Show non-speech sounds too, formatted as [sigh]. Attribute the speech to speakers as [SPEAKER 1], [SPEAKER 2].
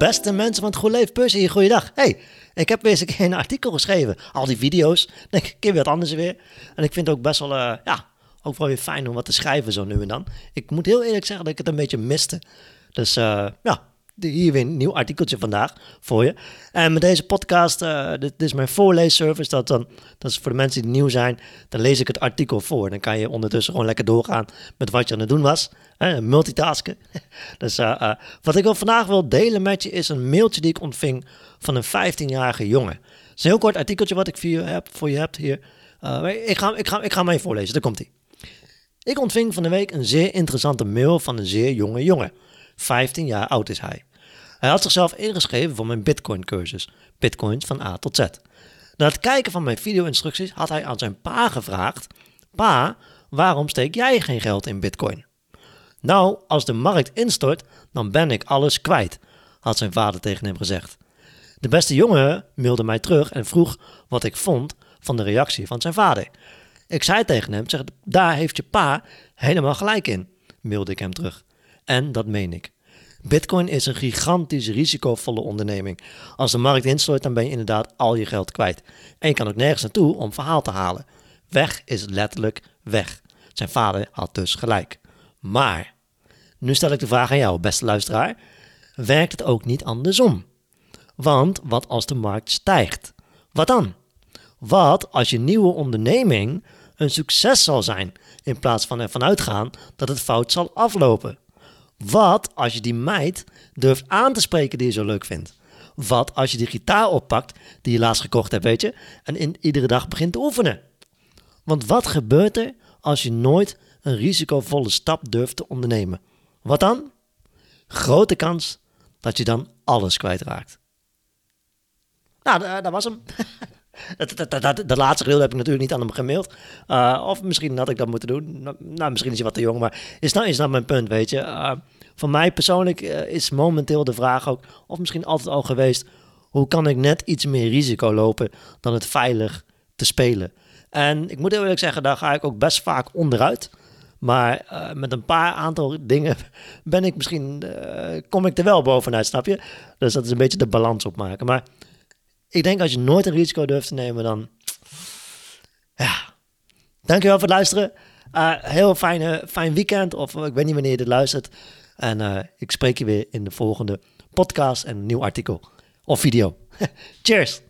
[SPEAKER 1] Beste mensen van het Goed Leven hier, goeiedag. Hey, ik heb weer eens een keer een artikel geschreven. Al die video's, [laughs] denk ik, een keer wat anders weer. En ik vind het ook best wel, uh, ja, ook wel weer fijn om wat te schrijven zo nu en dan. Ik moet heel eerlijk zeggen dat ik het een beetje miste. Dus uh, ja, hier weer een nieuw artikeltje vandaag voor je. En met deze podcast, uh, dit, is mijn voorleesservice. Dat, dan, dat is voor de mensen die nieuw zijn. Dan lees ik het artikel voor. Dan kan je ondertussen gewoon lekker doorgaan met wat je aan het doen was. Hè, multitasken. [laughs] dus uh, uh, wat ik wel vandaag wil delen met je is een mailtje die ik ontving van een 15-jarige jongen. Het is een heel kort artikeltje wat ik voor je heb, voor je heb hier. ik, ga, ik, ga, ik ga hem even voorlezen, daar komt hij. Ik ontving van de week een zeer interessante mail van een zeer jonge jongen. 15 jaar oud is hij. Hij had zichzelf ingeschreven voor mijn Bitcoin-cursus, Bitcoins van A tot Z. Na het kijken van mijn video-instructies had hij aan zijn pa gevraagd: Pa, waarom steek jij geen geld in Bitcoin? Nou, als de markt instort, dan ben ik alles kwijt, had zijn vader tegen hem gezegd. De beste jongen mailde mij terug en vroeg wat ik vond van de reactie van zijn vader. Ik zei tegen hem: zeg, Daar heeft je pa helemaal gelijk in, mailde ik hem terug. En dat meen ik. Bitcoin is een gigantisch risicovolle onderneming. Als de markt instort, dan ben je inderdaad al je geld kwijt. En je kan ook nergens naartoe om verhaal te halen. Weg is letterlijk weg. Zijn vader had dus gelijk. Maar, nu stel ik de vraag aan jou, beste luisteraar. Werkt het ook niet andersom? Want wat als de markt stijgt? Wat dan? Wat als je nieuwe onderneming een succes zal zijn, in plaats van ervan uitgaan dat het fout zal aflopen? Wat als je die meid durft aan te spreken die je zo leuk vindt? Wat als je die gitaar oppakt die je laatst gekocht hebt, weet je, en in, iedere dag begint te oefenen? Want wat gebeurt er als je nooit een risicovolle stap durft te ondernemen? Wat dan? Grote kans dat je dan alles kwijtraakt. Nou, dat was hem. [laughs] Dat, laatste gedeelte heb ik natuurlijk niet aan hem gemaild. Uh, of misschien had ik dat moeten doen. Nou, nou, misschien is hij wat te jong, maar is nou, is nou mijn punt, weet je. Uh, voor mij persoonlijk uh, is momenteel de vraag ook, of misschien altijd al geweest, hoe kan ik net iets meer risico lopen dan het veilig te spelen? En ik moet eerlijk zeggen, daar ga ik ook best vaak onderuit. Maar met een paar aantal dingen [laughs] ben ik misschien, kom ik er wel bovenuit, snap je? Dus dat is een beetje de balans opmaken. Maar ik denk als je nooit een risico durft te nemen, dan. Ja. Dankjewel voor het luisteren. Uh, heel fijne, fijn weekend. Of ik weet niet wanneer je dit luistert. En uh, ik spreek je weer in de volgende podcast en nieuw artikel of video. [laughs] Cheers!